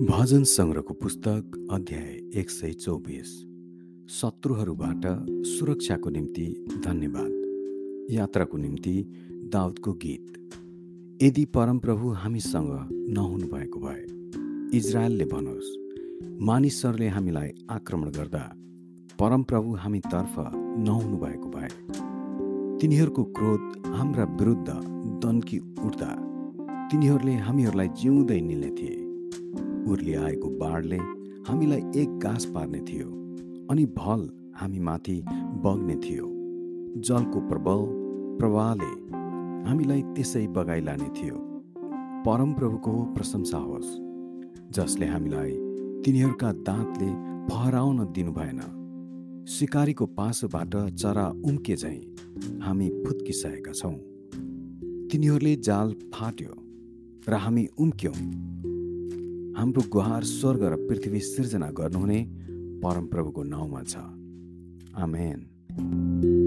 भजन सङ्ग्रहको पुस्तक अध्याय एक सय चौबिस। शत्रुहरूबाट सुरक्षाको निम्ति धन्यवाद। यात्राको निम्ति दाउदको गीत। यदि परमप्रभु हामीसँग नहुनु भएको भए इजरायलले भनोस् मानिसहरूले हामीलाई आक्रमण गर्दा परमप्रभु हामीतर्फ नहुनु भएको भए तिनीहरूको क्रोध हाम्रा विरुद्ध दन्की उठ्दा तिनीहरूले हामीहरूलाई जिउँदै निल्ने थिए। उर्ले आएको बाढले हामीलाई एक गाँस पार्ने थियो अनि भल हामी माथि बग्ने थियो। जलको प्रबल प्रवाहले हामीलाई त्यसै बगाइलाने थियो। परमप्रभुको प्रशंसा होस् जसले हामीलाई तिनीहरूका दाँतले फहराउन दिनु भएन। सिकारीको पासोबाट चरा उम्के झैँ हामी फुत्किसकेका छौँ। तिनीहरूले जाल फाट्यो र हामी उम्क्यौँ। हाम्रो गुहार स्वर्ग र पृथ्वी सिर्जना गर्नुहुने परमप्रभुको नाउँमा छ। आमेन।